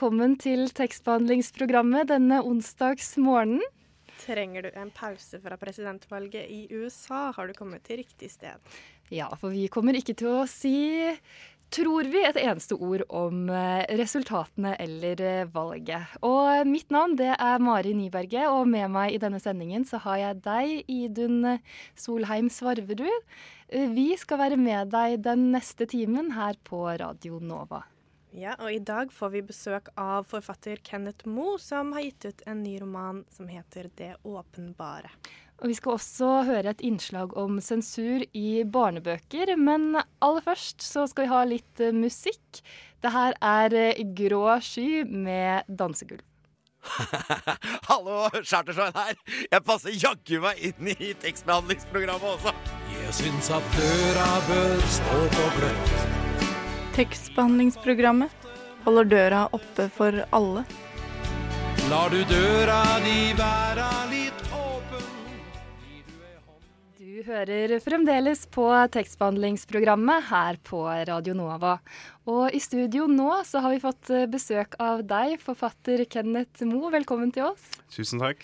Velkommen til tekstbehandlingsprogrammet denne onsdagsmorgenen. Trenger du en pause fra presidentvalget i USA, har du kommet til riktig sted. Ja, for vi kommer ikke til å si, tror vi, et eneste ord om eh, resultatene eller eh, valget. Og mitt navn det er Mari Nyberget, og med meg i denne sendingen så har jeg deg, Idun Solheim Svarverud. Eh, Vi skal være med deg den neste timen her på Radio Nova. Ja, og i dag får vi besøk av forfatter Kenneth Moe, som har gitt ut en ny roman som heter Det åpenbare. Og vi skal også høre et innslag om sensur i barnebøker, men aller først så skal vi ha litt eh, musikk. Det her er eh, Grå sky med dansegulv. Hallo, Chartersveien her. Jeg passer jaggu meg inn i tekstbehandlingsprogrammet også. Jeg syns at døra bør stå på gløtt. Tekstbehandlingsprogrammet holder døra oppe for alle. Lar du døra di være litt åpen. Du hører fremdeles på tekstbehandlingsprogrammet her på Radio Nova. Og i studio nå så har vi fått besøk av deg, forfatter Kenneth Moe. Velkommen til oss. Tusen takk.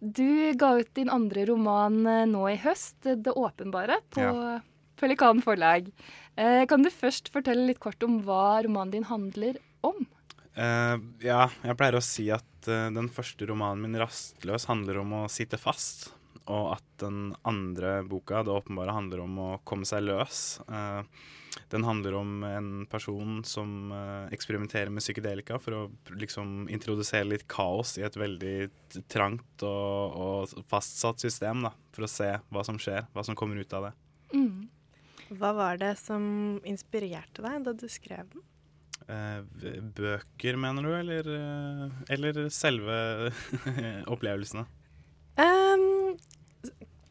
Du ga ut din andre roman eh, nå i høst, 'Det åpenbare', på Ja. Pelikan forlag. Eh, Kan du først fortelle litt kort om hva romanen din handler om? Eh, ja, jeg pleier å si at eh, den første romanen min, 'Rastløs', handler om å sitte fast. Og at den andre boka, 'Det åpenbare', handler om å komme seg løs. Eh, den handler om en person som eh, eksperimenterer med psykedelika for å liksom introdusere litt kaos i et veldig trangt og, og fastsatt system, da. For å se hva som skjer, hva som kommer ut av det. Mm. Hva var det som inspirerte deg da du skrev den? Eh, bøker, mener du, eller, eh, eller selve opplevelsene? Um,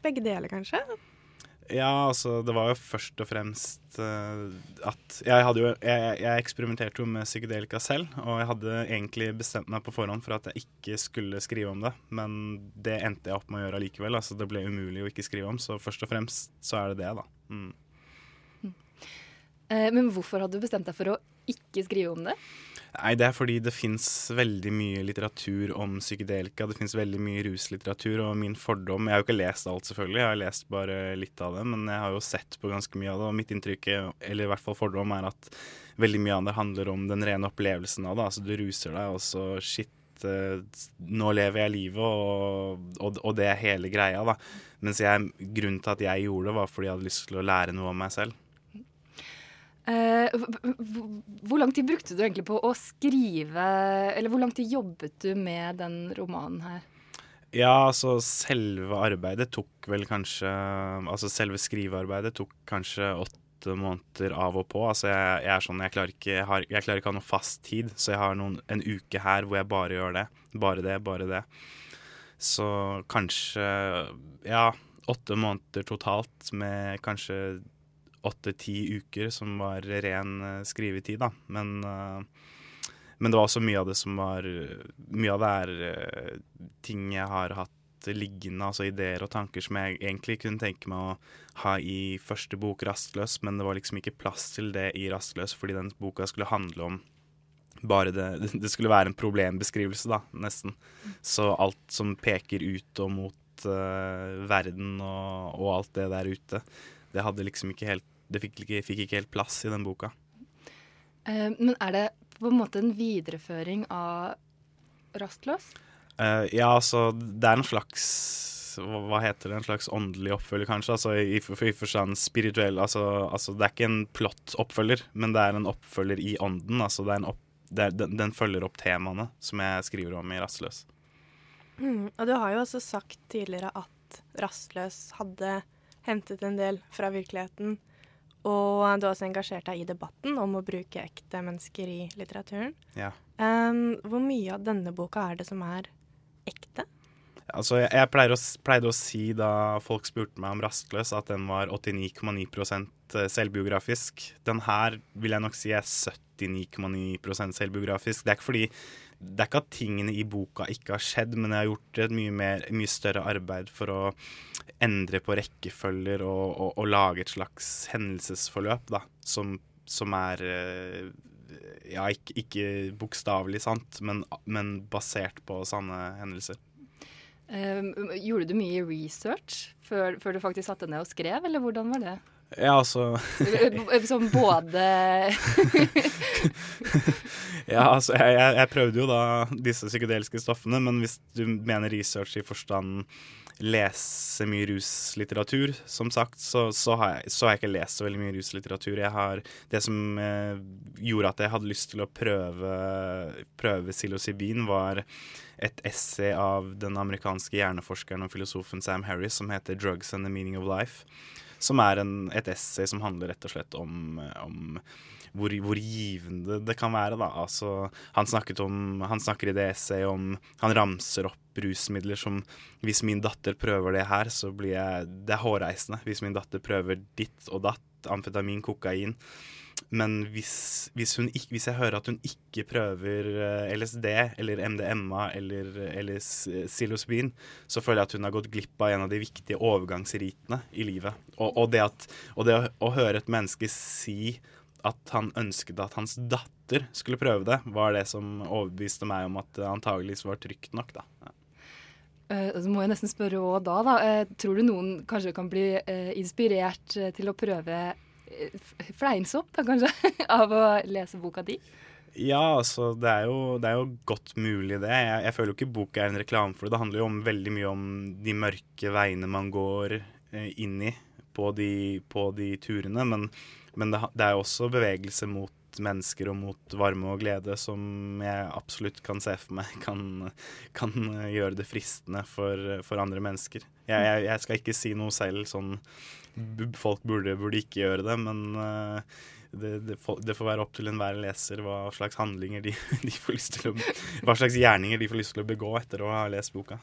begge deler, kanskje? Ja, altså, det var jo først og fremst uh, at jeg hadde jo jeg, jeg eksperimenterte jo med psykedelika selv, og jeg hadde egentlig bestemt meg på forhånd for at jeg ikke skulle skrive om det, men det endte jeg opp med å gjøre allikevel. Altså, det ble umulig å ikke skrive om, så først og fremst så er det det, da. Mm. Eh, Men hvorfor hadde du bestemt deg for å ikke skrive om det? Nei, det er fordi det fins veldig mye litteratur om psykedelika. Det fins veldig mye ruslitteratur, og min fordom Jeg har jo ikke lest alt, selvfølgelig, jeg har lest bare litt av det, men jeg har jo sett på ganske mye av det, og mitt inntrykk, eller i hvert fall fordom, er at veldig mye av det handler om den rene opplevelsen av det. Altså, du ruser deg, og så shit. eh, Nå lever jeg livet, og, og, og det er hele greia. da Mens jeg, grunnen til at jeg gjorde det, var fordi jeg hadde lyst til å lære noe om meg selv. Eh, Hvor lang tid brukte du egentlig på å skrive Eller hvor lang tid jobbet du med den romanen her? Ja, altså selve arbeidet tok vel kanskje Altså selve skrivearbeidet tok kanskje åtte måneder av og på. Altså jeg, jeg er sånn, jeg klarer ikke, jeg har, jeg klarer ikke å ha noe fast tid, så jeg har noen, en uke her hvor jeg bare gjør det. Bare det, bare det. Så kanskje ja, åtte måneder totalt med kanskje åtte-ti uker som var ren eh, skrivetid, da. Men eh, men det var også mye av det som var Mye av det er eh, ting jeg har hatt liggende, altså ideer og tanker som jeg egentlig kunne tenke meg å ha i første bok, 'Rastløs', men det var liksom ikke plass til det i 'Rastløs', fordi den boka skulle handle om bare det Det skulle være en problembeskrivelse, da, nesten. Så alt som peker ut og mot uh, verden og, og alt det der ute, det hadde liksom ikke helt Det fikk ikke, fikk ikke helt plass i den boka. Uh, Men er det på en måte en videreføring av Rastløs? Uh, ja, altså, det er en slags hva heter det, en slags åndelig oppfølger, kanskje? Altså i, i forstand spirituell altså, altså, det er ikke en plott-oppfølger, men det er en oppfølger i ånden. Altså, det er en opp, det er, den, den følger opp temaene som jeg skriver om i 'Rastløs'. Mm, og du har jo også sagt tidligere at Rastløs hadde hentet en del fra virkeligheten Og du har også engasjert deg i debatten om å bruke ekte mennesker i litteraturen. Ja. Um, hvor mye av denne boka er det som er ekte? Altså, jeg, jeg pleier å, pleide å si da folk spurte meg om Rastløs, at den var 89,9% selvbiografisk. Den her vil jeg nok si er 79,9 selvbiografisk. Det er ikke fordi det er ikke at tingene i boka ikke har skjedd, men jeg har gjort et mye, mer, mye større arbeid for å endre på rekkefølger og, og, og lage et slags hendelsesforløp da, som, som er eh, ja, ikke, ikke bokstavelig sant, men, men basert på sanne hendelser. Um, gjorde du mye research før, før du faktisk satte ned og skrev, eller hvordan var det? Ja, altså Som både Ja, altså, jeg, jeg, jeg prøvde jo da disse psykedeliske stoffene, men hvis du mener research i forstand lese mye ruslitteratur, som sagt, så, så, har jeg, så har jeg ikke lest så veldig mye ruslitteratur. Jeg har, det som eh, gjorde at jeg hadde lyst til å prøve, prøve psilocybin, var et essay av den amerikanske hjerneforskeren og filosofen Sam Harris som heter 'Drugs and the Meaning of Life'. Som er en, et essay som handler rett og slett om, om hvor, hvor givende det kan være. Da. Altså, han, om, han snakker i det essayet om Han ramser opp rusmidler som Hvis min datter prøver det her, så blir jeg Det er hårreisende. Hvis min datter prøver ditt og datt, amfetamin, kokain. Men hvis, hvis, hun hvis jeg hører at hun ikke prøver eh, LSD eller MDMA eller, eller psilocybin, så føler jeg at hun har gått glipp av en av de viktige overgangsritene i livet. Og, og det, at, og det å, å høre et menneske si at han ønsket at hans datter skulle prøve det, var det som overbeviste meg om at det antageligvis var trygt nok, da. Eh, Så må jeg nesten spørre òg da, da. eh, Tror du noen kanskje kan bli eh, inspirert eh, til å prøve eh, fleinsopp, da, kanskje, av å lese boka di? Ja, altså, det er jo, det er jo godt mulig, det. Jeg, jeg føler jo ikke boka er en reklame for det. Det handler jo om veldig mye om de mørke veiene man går eh, inn i på de, på de turene. Men, men det, det er jo også bevegelse mot mennesker og mot varme og glede som jeg absolutt kan se for meg kan, kan gjøre det fristende for, for andre mennesker. Jeg, jeg, jeg skal ikke si noe selv sånn Folk burde, burde ikke gjøre det, men eh, det, det, får, det får være opp til enhver leser hva slags handlinger de, de får lyst til å Hva slags gjerninger de får lyst til å begå etter å ha lest boka.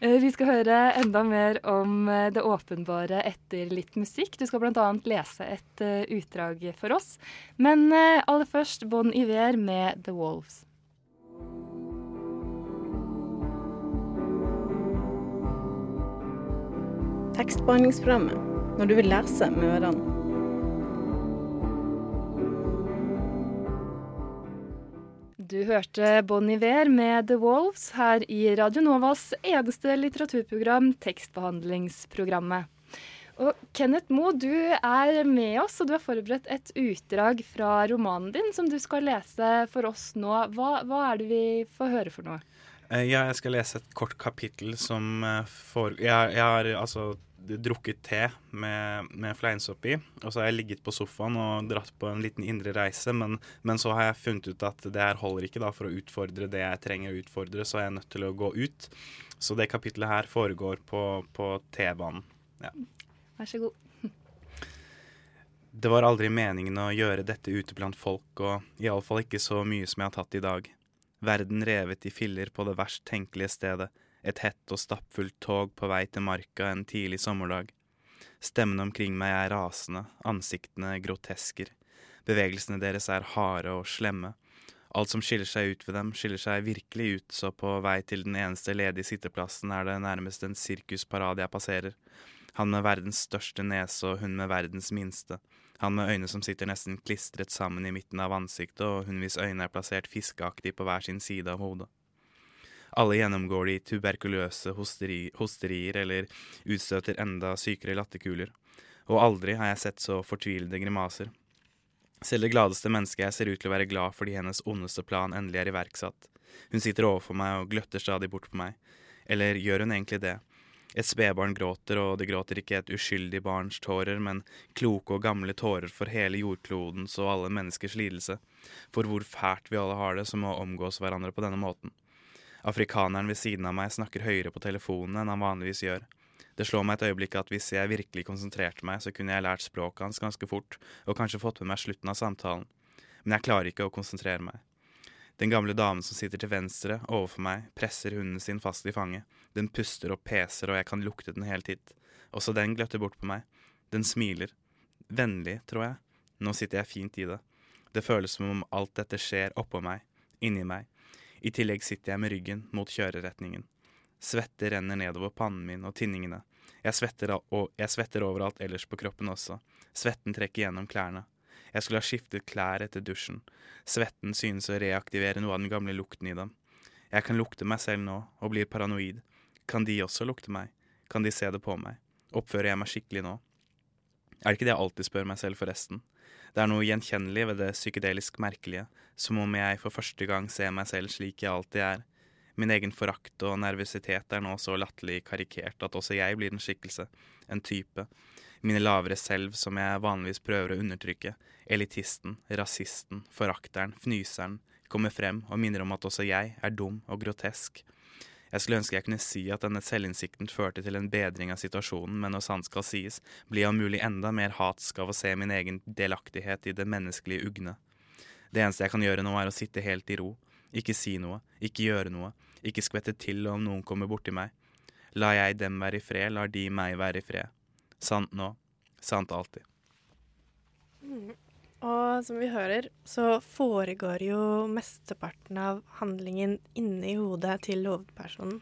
Eh, Vi skal høre enda mer om eh, det åpenbare etter litt musikk. Du skal bl.a. lese et eh, utdrag for oss. Men aller først Bon Iver med The Wolves. Tekstbehandlingsprogrammet. Når du vil lese med Du hørte Bon Iver med The Wolves her i Radio Novas eneste litteraturprogram, tekstbehandlingsprogrammet. Og Kenneth Moe, du er med oss, og du har forberedt et utdrag fra romanen din som du skal lese for oss nå. Hva, hva er det vi får høre for noe? Eh, Ja, jeg skal lese et kort kapittel som eh, for... Jeg, jeg har altså drukket te med, med fleinsopp i, og så har jeg ligget på sofaen og dratt på en liten indre reise, men, men så har jeg funnet ut at det her holder ikke da for å utfordre det jeg trenger å utfordre, så er jeg nødt til å gå ut. Så det kapittelet her foregår på, på T-banen. Ja. Vær så god. Det var aldri meningen å gjøre dette ute blant folk, og iallfall ikke så mye som jeg har tatt i dag. Verden revet i filler på det verst tenkelige stedet, et hett og stappfullt tog på vei til marka en tidlig sommerdag. Stemmene omkring meg er rasende, ansiktene grotesker. Bevegelsene deres er harde og slemme. Alt som skiller seg ut ved dem, skiller seg virkelig ut, så på vei til den eneste ledige sitteplassen er det nærmest en sirkusparade jeg passerer. Han med verdens største nese og hun med verdens minste. Han med øyne som sitter nesten klistret sammen i midten av ansiktet, og hun hvis øyne er plassert fiskeaktig på hver sin side av hodet. Alle gjennomgår de tuberkuløse hosteri, hosterier eller utstøter enda sykere latterkuler. Og aldri har jeg sett så fortvilede grimaser. Selv det gladeste mennesket jeg ser ut til å være glad fordi hennes ondeste plan endelig er iverksatt. Hun sitter overfor meg og gløtter stadig bort på meg. Eller gjør hun egentlig det? Et spedbarn gråter, og det gråter ikke et uskyldig barns tårer, men kloke og gamle tårer for hele jordklodens og alle menneskers lidelse. For hvor fælt vi alle har det som å omgås hverandre på denne måten. Afrikaneren ved siden av meg snakker høyere på telefonen enn han vanligvis gjør. Det slår meg et øyeblikk at hvis jeg virkelig konsentrerte meg, så kunne jeg lært språket hans ganske fort, og kanskje fått med meg slutten av samtalen. Men jeg klarer ikke å konsentrere meg. Den gamle damen som sitter til venstre overfor meg, presser hunden sin fast i fanget. Den puster og peser, og jeg kan lukte den helt hit. Også den gløtter bort på meg. Den smiler. Vennlig, tror jeg. Nå sitter jeg fint i det. Det føles som om alt dette skjer oppå meg, inni meg. I tillegg sitter jeg med ryggen mot kjøreretningen. Svette renner nedover pannen min og tinningene. Jeg svetter, og jeg svetter overalt ellers på kroppen også. Svetten trekker gjennom klærne. Jeg skulle ha skiftet klær etter dusjen. Svetten synes å reaktivere noe av den gamle lukten i dem. Jeg kan lukte meg selv nå, og blir paranoid. Kan de også lukte meg? Kan de se det på meg? Oppfører jeg meg skikkelig nå? Er det ikke det jeg alltid spør meg selv, forresten? Det er noe gjenkjennelig ved det psykedelisk merkelige, som om jeg for første gang ser meg selv slik jeg alltid er. Min egen forakt og nervøsitet er nå så latterlig karikert at også jeg blir en skikkelse, en type. Mine lavere selv som jeg vanligvis prøver å undertrykke, elitisten, rasisten, forakteren, fnyseren, kommer frem og minner om at også jeg er dum og grotesk. Jeg skulle ønske jeg kunne si at denne selvinnsikten førte til en bedring av situasjonen, men når sant skal sies, blir jeg om mulig enda mer hatsk av å se min egen delaktighet i det menneskelige ugne. Det eneste jeg kan gjøre nå, er å sitte helt i ro, ikke si noe, ikke gjøre noe, ikke skvette til om noen kommer borti meg. La jeg dem være i fred, lar de meg være i fred. Sant nå, sant alltid. Mm. Og som vi hører, så foregår jo mesteparten av handlingen inni hodet til hovedpersonen.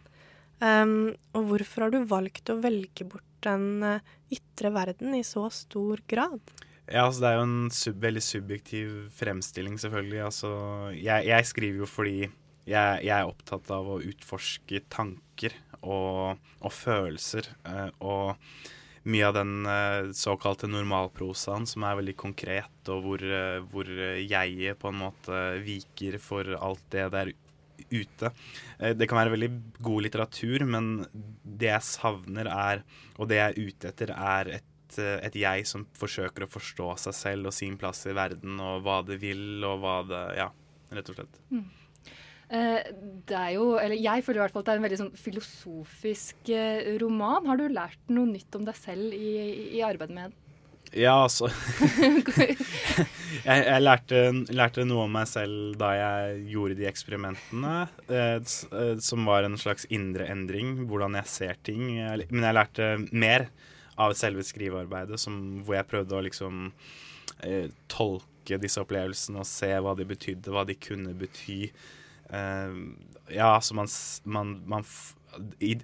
Um, og hvorfor har du valgt å velge bort den uh, ytre verden i så stor grad? Ja, altså Det er jo en sub veldig subjektiv fremstilling, selvfølgelig. Altså, jeg, jeg skriver jo fordi jeg, jeg, er opptatt av å utforske tanker og, og følelser. Eh, og mye av den eh, såkalte normalprosaen som er veldig konkret, og hvor, eh, hvor jeg på en måte viker for alt det der ute. Eh, det kan være veldig god litteratur, men det jeg savner er, og det jeg er ute etter, er et, et jeg som forsøker å forstå seg selv og sin plass i verden, og hva det vil, og hva det Ja, rett og slett. Mm. Eh, det er jo, eller Jeg føler i hvert fall at det er en veldig sånn filosofisk eh, roman. Har du lært noe nytt om deg selv i, i arbeidet med den? Ja, altså jeg, jeg lærte, lærte, noe om meg selv da jeg gjorde de eksperimentene, eh, eh, som var en slags indre endring, hvordan jeg ser ting. Men jeg lærte mer av selve skrivearbeidet, som, hvor jeg prøvde å liksom eh, tolke disse opplevelsene og se hva de betydde, hva de kunne bety. Uh, ja, altså man, man, man i,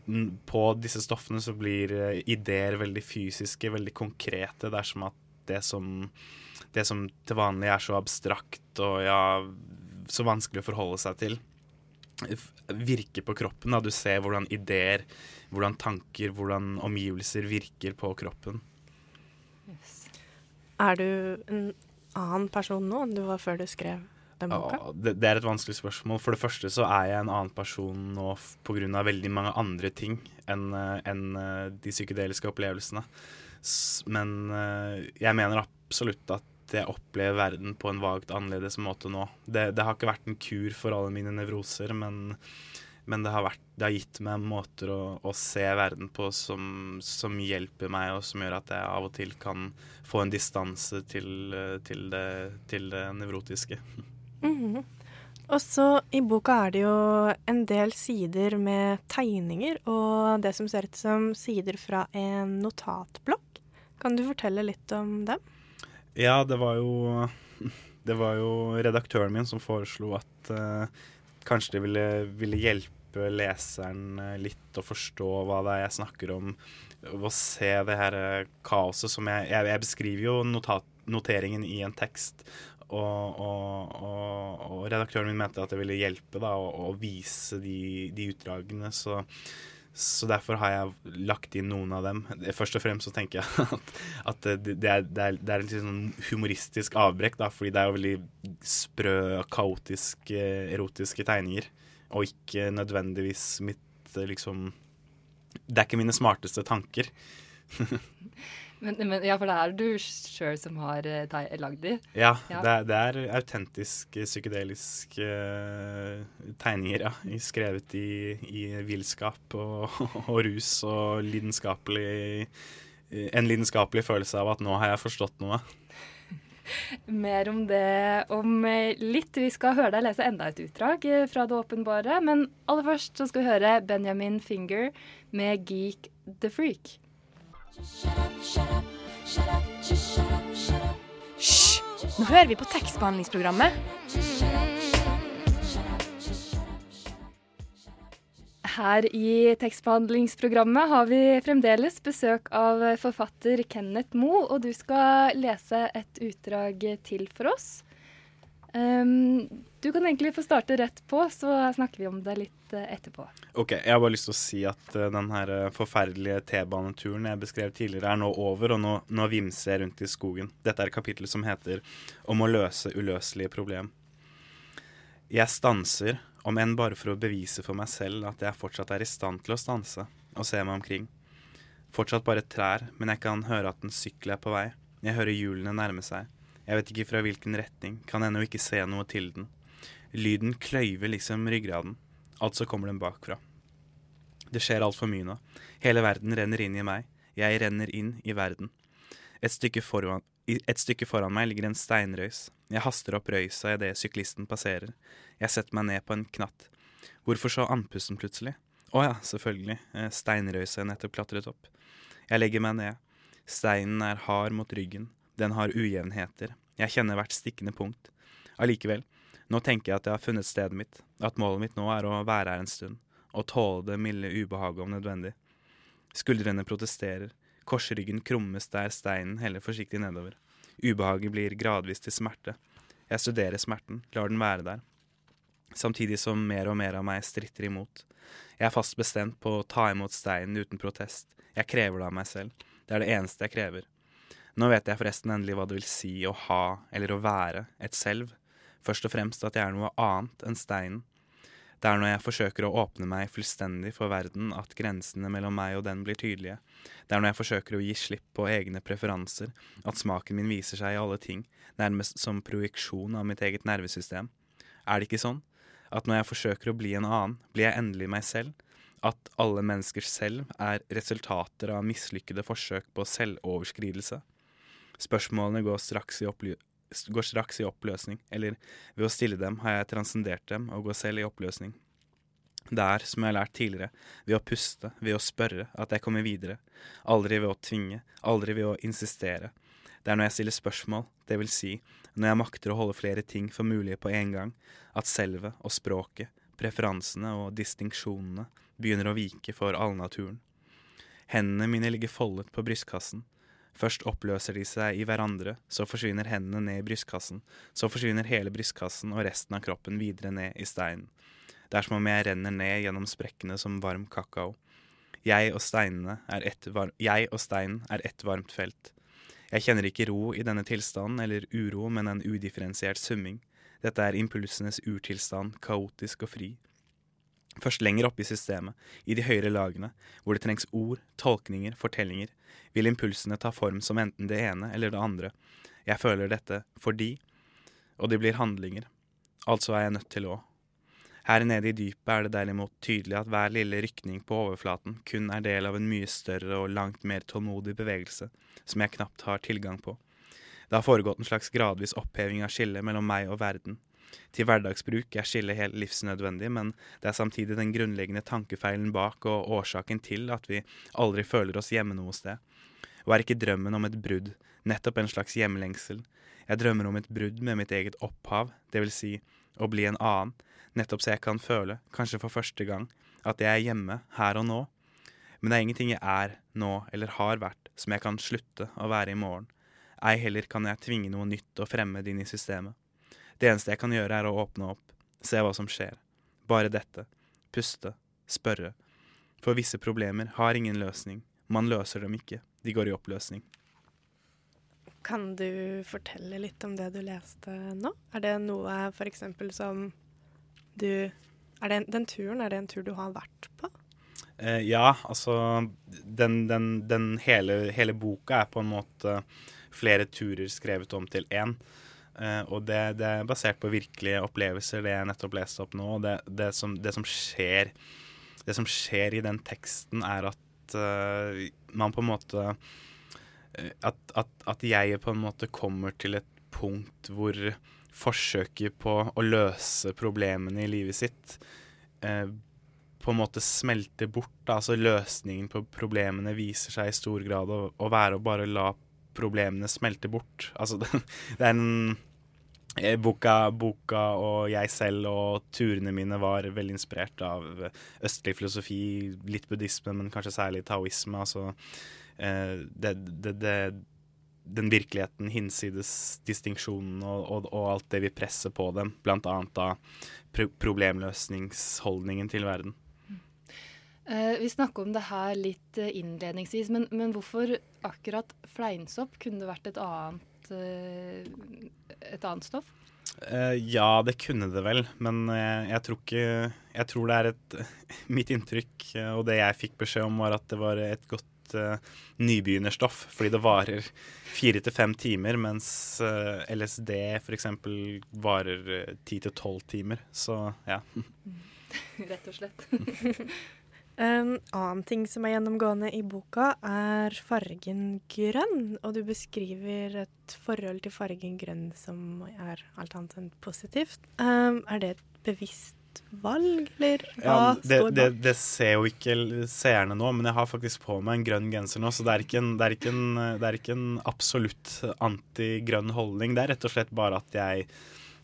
På disse stoffene så blir uh, ideer veldig fysiske, veldig konkrete. Det er som at det som, det som til vanlig er så abstrakt og ja, så vanskelig å forholde seg til, virker på kroppen. Da. Du ser hvordan ideer, hvordan tanker, hvordan omgivelser virker på kroppen. Yes. Er du en annen person nå enn du var før du skrev den boka? Det, det, er et vanskelig spørsmål. For det første så er jeg en annen person nå pga. veldig mange andre ting enn eh, en eh, de psykedeliske opplevelsene. Men eh, jeg mener absolutt at jeg opplever verden på en vagt annerledes måte nå. Det, det har ikke vært en kur for alle mine nevroser, men, men det, har vært, det, har gitt meg måter å, å se verden på som, som, hjelper meg, og som gjør at jeg av og til kan få en distanse til, til, det, til det nevrotiske. Mm -hmm. Og så i boka er det jo en del sider med tegninger og det som ser ut som sider fra en notatblokk. Kan du fortelle litt om dem? Ja, det var jo Det var jo redaktøren min som foreslo at uh, kanskje det ville, ville, hjelpe leseren eh, litt å forstå hva det er jeg snakker om. Å se det her eh, kaoset som jeg Jeg, jeg beskriver jo notat, noteringen i en tekst, og, og, og, og, redaktøren min mente at det ville hjelpe da, å, vise de, de utdragene. Så, så, derfor har jeg lagt inn noen av dem. Først og fremst så tenker jeg at, at det, er, det, er, det, er, sånn humoristisk avbrekk, da, fordi det er jo veldig sprø, kaotiske, erotiske tegninger. Og ikke nødvendigvis mitt liksom Det er ikke mine smarteste tanker. Men, men, ja, for det er du sjøl som har uh, lagd de? Ja, ja. Det, er, det er autentisk psykedelisk uh, tegninger, ja. Skrevet i, i villskap og, og, rus og lidenskapelig En lidenskapelig følelse av at nå har jeg forstått noe. Mer om det om litt. Vi skal høre deg lese enda et utdrag eh, fra det åpenbare. Men aller først så skal vi høre Benjamin Finger med 'Geek the Freak'. Hysj! Nå hører vi på tekstbehandlingsprogrammet. Her i tekstbehandlingsprogrammet har vi fremdeles besøk av forfatter Kenneth Moe, og du skal lese et utdrag til for oss. Um, du kan egentlig få starte rett på, så snakker vi om det litt uh, etterpå. Ok, Jeg har bare lyst til å si at uh, den her uh, forferdelige T-baneturen jeg beskrev tidligere, er nå over, og nå, nå vimser jeg rundt i skogen. Dette er et kapittel som heter 'Om å løse uløselige problem'. Jeg stanser om enn bare for å bevise for meg selv at jeg fortsatt er i stand til å stanse og se meg omkring. Fortsatt bare trær, men jeg kan høre at en sykkel er på vei. Jeg hører hjulene nærme seg. Jeg vet ikke fra hvilken retning, kan ennå ikke se noe til den. Lyden kløyver liksom ryggraden, altså kommer den bakfra. Det skjer altfor mye nå. Hele verden renner inn i meg. Jeg renner inn i verden. Et stykke, foran, et stykke foran meg ligger en steinrøys. Jeg haster opp røysa idet syklisten passerer. Jeg setter meg ned på en knatt. Hvorfor så andpusten plutselig? Å ja, selvfølgelig. Eh, steinrøysa jeg nettopp klatret opp. Jeg legger meg ned. Steinen er hard mot ryggen. Den har ujevnheter. Jeg kjenner hvert stikkende punkt. Allikevel, nå tenker jeg at jeg har funnet stedet mitt, at målet mitt nå er å være her en stund, og tåle det milde ubehaget om nødvendig. Skuldrene protesterer, korsryggen krummes der steinen heller forsiktig nedover. Ubehaget blir gradvis til smerte. Jeg studerer smerten, lar den være der, samtidig som mer og mer av meg stritter imot. Jeg er fast bestemt på å ta imot steinen uten protest. Jeg krever det av meg selv. Det er det eneste jeg krever. Nå vet jeg forresten endelig hva det vil si å ha, eller å være, et selv. Først og fremst at jeg er noe annet enn steinen. Det er når jeg forsøker å åpne meg fullstendig for verden at grensene mellom meg og den blir tydelige. Det er når jeg forsøker å gi slipp på egne preferanser, at smaken min viser seg i alle ting, nærmest som projeksjon av mitt eget nervesystem. Er det ikke sånn? At når jeg forsøker å bli en annen, blir jeg endelig meg selv. At alle menneskers selv er resultater av mislykkede forsøk på selvoverskridelse. Spørsmålene går straks, går straks i oppløsning, eller ved å stille dem har jeg transcendert dem og går selv i oppløsning. Det er, som jeg har lært tidligere, ved å puste, ved å spørre, at jeg kommer videre. Aldri ved å tvinge, aldri ved å insistere. Det er når jeg stiller spørsmål, det vil si når jeg makter å holde flere ting for mulige på en gang, at selvet og språket, preferansene og distinksjonene begynner å vike for allnaturen. Hendene mine ligger foldet på brystkassen. Først oppløser de seg i hverandre, så forsvinner hendene ned i brystkassen, så forsvinner hele brystkassen og resten av kroppen videre ned i steinen. Det er som om jeg renner ned gjennom sprekkene som varm kakao. Jeg og, jeg og steinen er ett varmt felt. Jeg kjenner ikke ro i denne tilstanden eller uro, men en udifferensiert summing. Dette er impulsenes urtilstand, kaotisk og fri. Først lenger oppe i systemet, i de høyere lagene, hvor det trengs ord, tolkninger, fortellinger, vil impulsene ta form som enten det ene eller det andre. Jeg føler dette fordi, og det blir handlinger. Altså er jeg nødt til å. Her nede i dypet er det derimot tydelig at hver lille rykning på overflaten kun er del av en mye større og langt mer tålmodig bevegelse, som jeg knapt har tilgang på. Det har foregått en slags gradvis oppheving av skillet mellom meg og verden. Til hverdagsbruk er skillet helt livsnødvendig, men det er samtidig den grunnleggende tankefeilen bak og årsaken til at vi aldri føler oss hjemme noe sted. Og er ikke drømmen om et brudd nettopp en slags hjemlengsel? Jeg drømmer om et brudd med mitt eget opphav, det vil si å bli en annen, nettopp så jeg kan føle, kanskje for første gang, at jeg er hjemme her og nå. Men det er ingenting jeg er nå eller har vært som jeg kan slutte å være i morgen. Ei heller kan jeg tvinge noe nytt og fremmed inn i systemet. Det eneste jeg kan gjøre, er å åpne opp, se hva som skjer. Bare dette. Puste. Spørre. For visse problemer har ingen løsning. Man løser dem ikke. De går i oppløsning. Kan du fortelle litt om det du leste nå? Er det noe f.eks. som du er det en, Den turen, er det en tur du har vært på? Eh, ja, altså den, den, den hele, hele, boka er på en måte flere turer skrevet om til én. Eh, og det, det, er basert på virkelige opplevelser, det jeg nettopp leste opp nå. Det, det, som, det, som, skjer, det som skjer i den teksten, er at uh, man på en måte at, at, at jeg på en måte kommer til et punkt hvor forsøket på å løse problemene i livet sitt eh, på en måte smelter bort. Da. Altså løsningen på problemene viser seg i stor grad å, å være å bare la problemene smelte bort. Altså den, eh, Boka, boka, og jeg selv og turene mine var veldig inspirert av østlig filosofi, litt buddhisme, men kanskje særlig taoisme. Altså, eh, det, det, det, den virkeligheten hinsides distinksjonen og, og, og, alt det vi presser på dem, bl.a. da problemløsningsholdningen til verden. Eh, vi snakka om det her litt eh, innledningsvis, men, men, hvorfor akkurat fleinsopp? Kunne det vært et annet, eh, et annet stoff? Ja, det kunne det vel, men jeg, tror ikke Jeg tror det er et Mitt inntrykk, og det jeg fikk beskjed om, var at det var et godt nybegynnerstoff, fordi det varer fire til fem timer, mens LSD f.eks. varer ti til tolv timer. Så ja. Rett og slett. En annen ting som er gjennomgående i boka, er fargen grønn. Og du beskriver et forhold til fargen grønn som er alt annet enn positivt. Um, er det et bevisst valg, eller hva ja, det, står bak? Det, det, ser jo ikke seerne nå, men jeg har faktisk på meg en grønn genser nå, så det er ikke en, er ikke en, er ikke en absolutt antigrønn holdning. Det er rett og slett bare at jeg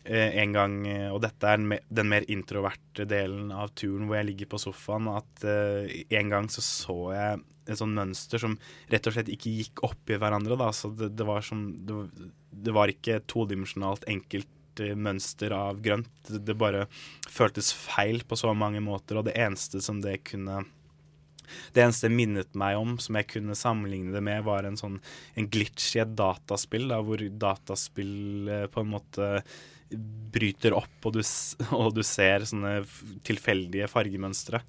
en gang, og dette er den mer introverte delen av turen hvor jeg ligger på sofaen, at uh, en gang så så jeg et sånt mønster som rett og slett ikke gikk opp i hverandre. Da. Så det, det var som det, det var ikke todimensjonalt enkelt mønster av grønt. Det bare føltes feil på så mange måter, og det eneste som det kunne det eneste minnet meg om, som jeg kunne sammenligne det med, var en sånn en glitch i et dataspill, da, hvor dataspill eh, på en måte bryter opp, og du, og du ser sånne tilfeldige fargemønstre.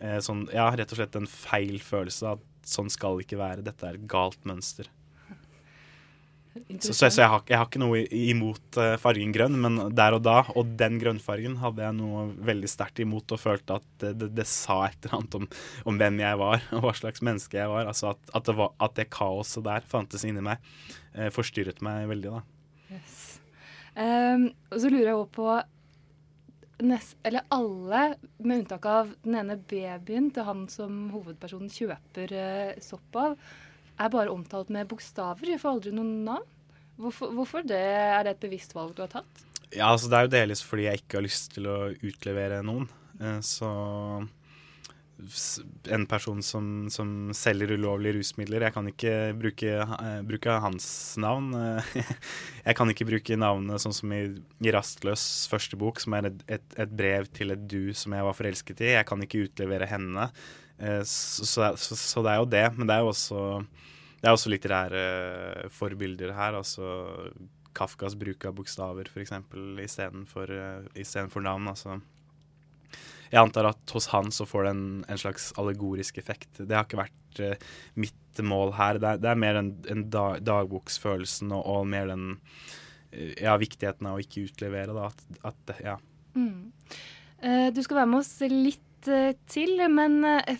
Eh, sånn, ja, rett og slett en feil følelse. At sånn skal det ikke være. Dette er et galt mønster. Så, så, så jeg, har, jeg, har, ikke noe imot uh, fargen grønn, men der og da, og den grønnfargen, hadde jeg noe veldig sterkt imot og følte at det, det, det sa et eller annet om, om, hvem jeg var og hva slags menneske jeg var. Altså at, at, det, var, at det kaoset der fantes inni meg, uh, forstyrret meg veldig, da. Yes. Um, og så lurer jeg også på nest, Eller alle, med unntak av den ene babyen til han som hovedpersonen kjøper uh, sopp av, er bare omtalt med bokstaver. Jeg får aldri noen navn. Hvorfor, hvorfor det? Er det et bevisst valg du har tatt? Ja, altså Det er jo delvis fordi jeg ikke har lyst til å utlevere noen. Uh, så en person som, som, selger ulovlige rusmidler. Jeg kan ikke bruke, uh, bruke, hans navn. jeg kan ikke bruke navnet sånn som i, i Rastløs første bok, som er et, et, et, brev til et du som jeg var forelsket i. Jeg kan ikke utlevere henne. Uh, så, så, så, det er jo det. Men det er jo også det er også litterære uh, forbilder her. altså Kafkas bruk av bokstaver, f.eks., istedenfor navn. altså jeg antar at hos han så får det en, en slags allegorisk effekt. Det har ikke vært uh, mitt mål her. Det er, det er mer den, en dag, dagboksfølelsen og, og, mer den uh, ja, viktigheten av å ikke utlevere, da. At, at ja. Mm. Uh, du skal være med oss litt til, men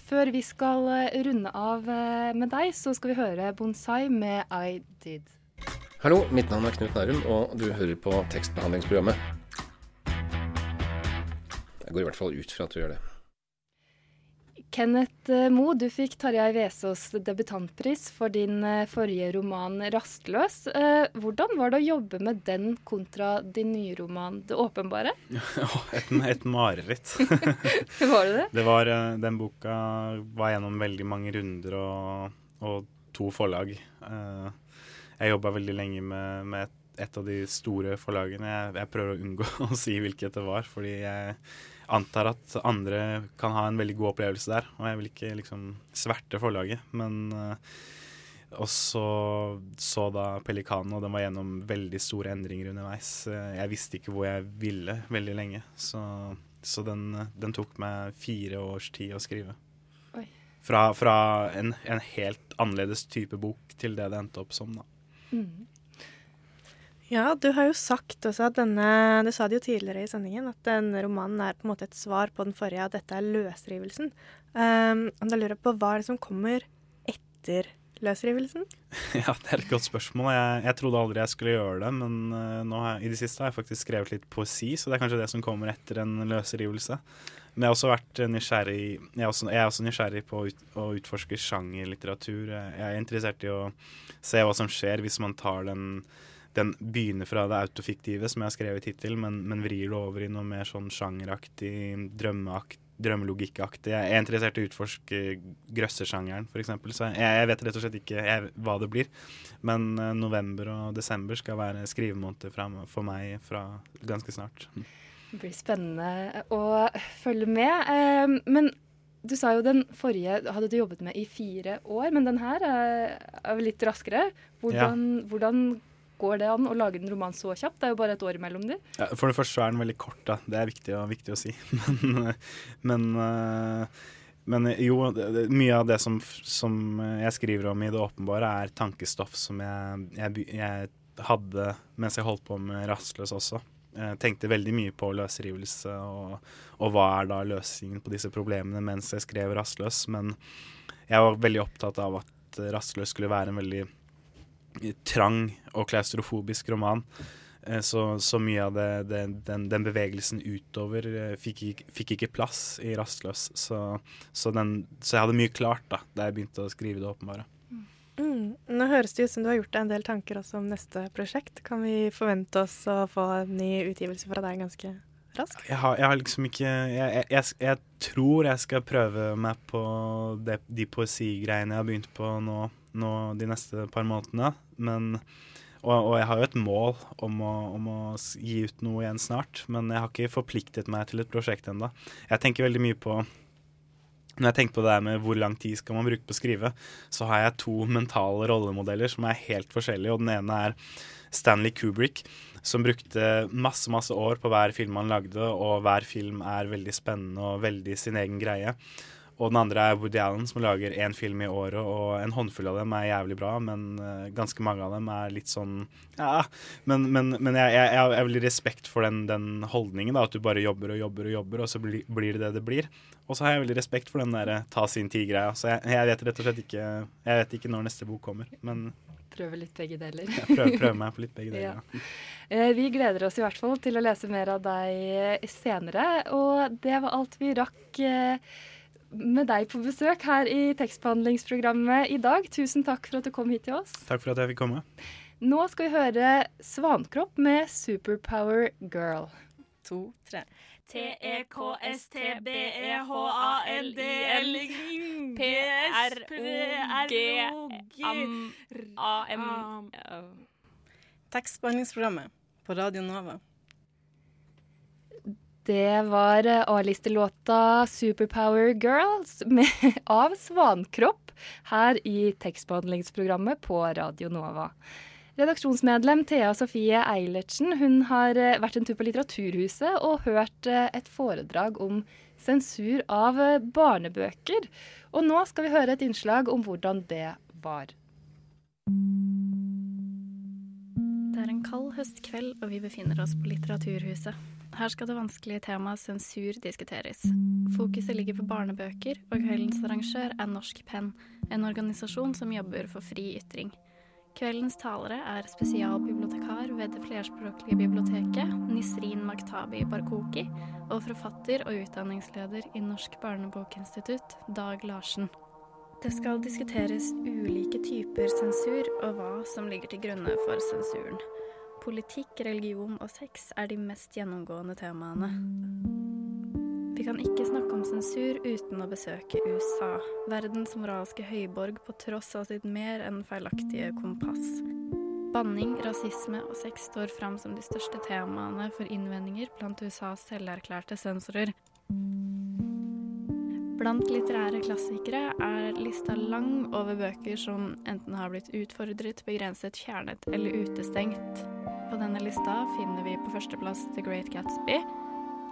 før vi skal runde av med deg, så skal vi høre Bonsai med I Did. Hallo, mitt navn er Knut Nærum, og du hører på tekstbehandlingsprogrammet. Jeg går i hvert fall ut fra at du gjør det. Kenneth Moe, Mo, du fikk Tarjei Vesaas debutantpris for din eh, forrige roman 'Rastløs'. Eh, hvordan var det å jobbe med den kontra din nye roman 'Det åpenbare'? et, et mareritt. var det det? det var, den boka var gjennom veldig mange runder og, og to forlag. Jeg jobba veldig lenge med, med et, et, av de store forlagene. Jeg, jeg prøver å unngå å si hvilket det var, fordi jeg antar at andre kan ha en veldig god opplevelse der. Og jeg vil ikke liksom sverte forlaget, men uh, Og så så da Pelikanen, og den var gjennom veldig store endringer underveis. Eh, jeg visste ikke hvor jeg ville veldig lenge, så, så den, den, tok meg fire års tid å skrive. Fra, fra en, en, helt annerledes type bok til det det endte opp som. da. Mm. Ja, du har jo sagt også at denne Du sa det jo tidligere i sendingen, at denne romanen er på en måte et svar på den forrige, at dette er løsrivelsen. Um, da lurer jeg på hva er det som kommer etter løsrivelsen? Ja, det er et godt spørsmål. Jeg, jeg trodde aldri jeg skulle gjøre det, men uh, har, i det siste har jeg faktisk skrevet litt poesi, så det er kanskje det som kommer etter en løsrivelse. Men jeg har også vært nysgjerrig Jeg er også, jeg er også nysgjerrig på å, ut, å utforske sjangerlitteratur. Jeg er interessert i å se hva som skjer hvis man tar den den begynner fra det autofiktive, som jeg har skrevet hittil, men, men vrir det over i noe mer sånn sjangeraktig, drømmelogikkaktig. Jeg er interessert i å utforske grøssesjangeren, f.eks. Så jeg, jeg, vet rett og slett ikke jeg, hva det blir. Men uh, november og desember skal være skrivemåneder for meg fra ganske snart. Det blir spennende å følge med. Uh, men du sa jo den forrige hadde du jobbet med i fire år, men den her er, er litt raskere. Hvordan, ja. hvordan går det an å lage en roman så kjapt? Det er jo bare et år mellom de. Ja, for det første er den veldig kort, da. Det er viktig, viktig å si. men, men, eh, men jo, mye av det som, som, jeg skriver om i det åpenbare, er tankestoff som jeg, jeg, jeg hadde mens jeg holdt på med Rastløs også. Jeg tenkte veldig mye på løsrivelse og, og, hva er da løsningen på disse problemene mens jeg skrev Rastløs, men jeg var veldig opptatt av at Rastløs skulle være en veldig trang og klaustrofobisk roman. Eh, så, så, mye av det, det, den, den, bevegelsen utover eh, fikk, fikk, ikke plass i Rastløs. Så, så, den, så, jeg hadde mye klart da da jeg begynte å skrive det åpenbare. Mm. Nå høres det ut som du har gjort deg en del tanker også om neste prosjekt. Kan vi forvente oss å få en ny utgivelse fra deg ganske raskt? Jeg har, jeg har liksom ikke jeg, jeg, jeg, tror jeg skal prøve meg på det, de poesigreiene jeg har begynt på nå nå de neste par månedene. Men, og, og, jeg har jo et mål om å, om å, gi ut noe igjen snart, men jeg har ikke forpliktet meg til et prosjekt ennå. Jeg tenker veldig mye på når jeg tenker på det her med hvor lang tid skal man bruke på å skrive, så har jeg to mentale rollemodeller som er helt forskjellige. og Den ene er Stanley Kubrick, som brukte masse masse år på hver film han lagde, og hver film er veldig spennende og veldig sin egen greie. Og den andre er Woody Allen, som lager én film i året, og en håndfull av dem er jævlig bra, men uh, ganske mange av dem er litt sånn Ja, men, men, men jeg, jeg, jeg, har veldig respekt for den, den holdningen, da, at du bare jobber og jobber og jobber, og så blir, blir det det det blir. Og så har jeg veldig respekt for den der ta sin tid-greia. Så jeg, jeg, vet rett og slett ikke Jeg vet ikke når neste bok kommer, men Prøve litt begge deler. ja, prøve, prøve meg på litt begge deler, ja. ja. Vi gleder oss i hvert fall til å lese mer av deg senere, og det var alt vi rakk eh, med deg på besøk her i tekstbehandlingsprogrammet i dag. Tusen takk for at du kom hit til oss. Takk for at jeg fikk komme. Nå skal vi høre Svankropp med Superpower Girl. To, tre. T-E-K-S-T-B-E-H-A-L-D-L P-R-O-G-A-M Tekstbehandlingsprogrammet på Radio Nova. Det var eh, A-listelåta 'Superpower Girls' med, av Svankropp her i tekstbehandlingsprogrammet på Radio Nova. Redaksjonsmedlem Thea Sofie Eilertsen hun har eh, vært en tur på Litteraturhuset og hørt eh, et foredrag om sensur av barnebøker. Og nå skal vi høre et innslag om hvordan det var. Kald høstkveld, og vi befinner oss på Litteraturhuset. Her skal det vanskelige temaet sensur diskuteres. Fokuset ligger på barnebøker, og kveldens arrangør er Norsk Penn, en organisasjon som jobber for fri ytring. Kveldens talere er spesialbibliotekar ved det flerspråklige biblioteket, Nisrin Maktabi Barkoki, og forfatter og utdanningsleder i Norsk barnebokinstitutt, Dag Larsen. Det skal diskuteres ulike typer sensur, og hva som ligger til grunne for sensuren. Politikk, religion og sex er de mest gjennomgående temaene. Vi kan ikke snakke om sensur uten å besøke USA, verdens moralske høyborg på tross av sitt mer enn feilaktige kompass. Banning, rasisme og sex står fram som de største temaene for innvendinger blant USAs selverklærte sensorer. Blant litterære klassikere er lista lang over bøker som enten har blitt utfordret, begrenset, fjernet eller utestengt. På denne lista finner vi på førsteplass The Great Gatsby,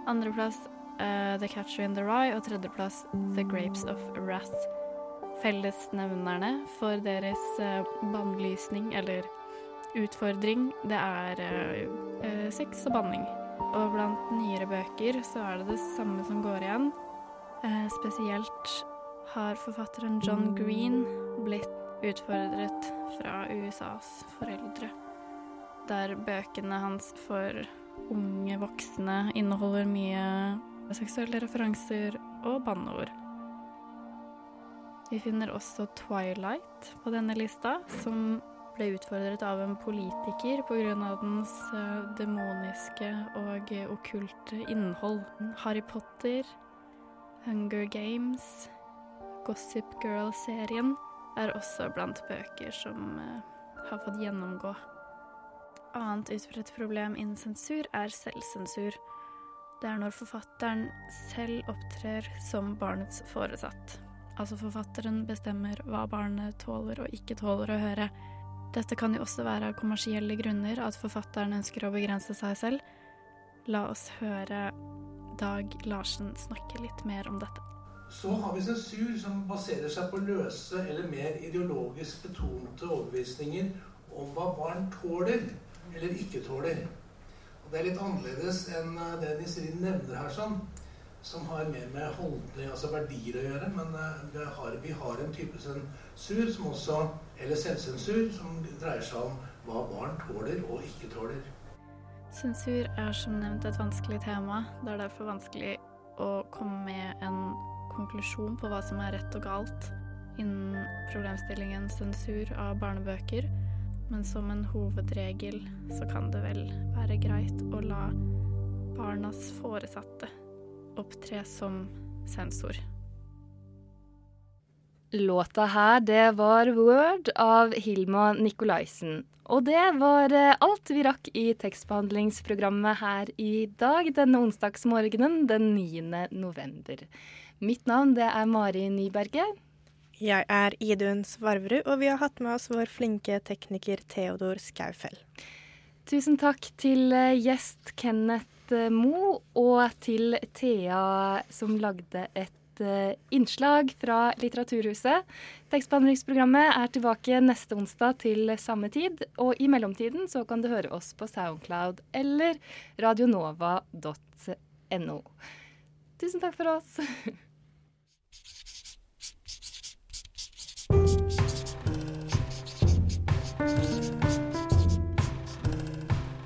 andreplass uh, The Catcher in the Rye og tredjeplass The Grapes of Wrath. Fellesnevnerne for deres uh, bannlysning eller utfordring, det er uh, uh, sex og banning. Og blant nyere bøker så er det det samme som går igjen. Spesielt har forfatteren John Green blitt utfordret fra USAs foreldre. Der bøkene hans for unge voksne inneholder mye seksuelle referanser og banneord. Vi finner også Twilight på denne lista, som ble utfordret av en politiker pga. dens eh, demoniske og okkulte innhold. Harry Potter, Hunger Games, Gossip Girl-serien er også blant bøker som eh, har fått gjennomgå. Annet utbredt problem innen sensur er selvsensur. Det er når forfatteren selv opptrer som barnets foresatt. Altså forfatteren bestemmer hva barnet tåler og ikke tåler å høre. Dette kan jo også være av kommersielle grunner, at forfatteren ønsker å begrense seg selv. La oss høre Dag Larsen snakke litt mer om dette. Så har vi sensur som baserer seg på løse eller mer ideologisk betonte overbevisninger om hva barn tåler eller ikke tåler. Og Det er litt annerledes enn eh, det Nisrin nevner her, sånn, som har mer med holdning, altså verdier å gjøre. Men eh, vi har, vi har en type sensur som også, eller selvsensur som dreier seg om hva barn tåler og ikke tåler. Sensur er som nevnt et vanskelig tema. Det er derfor vanskelig å komme med en konklusjon på hva som er rett og galt innen problemstillingen sensur av barnebøker. Men som en hovedregel så kan det vel være greit å la barnas foresatte opptre som sensor. Låta her, det var Word av Hilma Nikolaisen. Og det var eh, alt vi rakk i tekstbehandlingsprogrammet her i dag, denne onsdagsmorgenen den 9. november. Mitt navn det er Mari Nyberget. Jeg er Idun Svarverud, og vi har hatt med oss vår flinke tekniker Theodor Skaufell. Tusen takk til eh, gjest Kenneth eh, Mo, og til Thea som lagde et eh, innslag fra Litteraturhuset. Tekstbehandlingsprogrammet er tilbake neste onsdag til samme tid. Og i mellomtiden så kan du høre oss på Soundcloud eller radionova.no. Tusen takk for oss.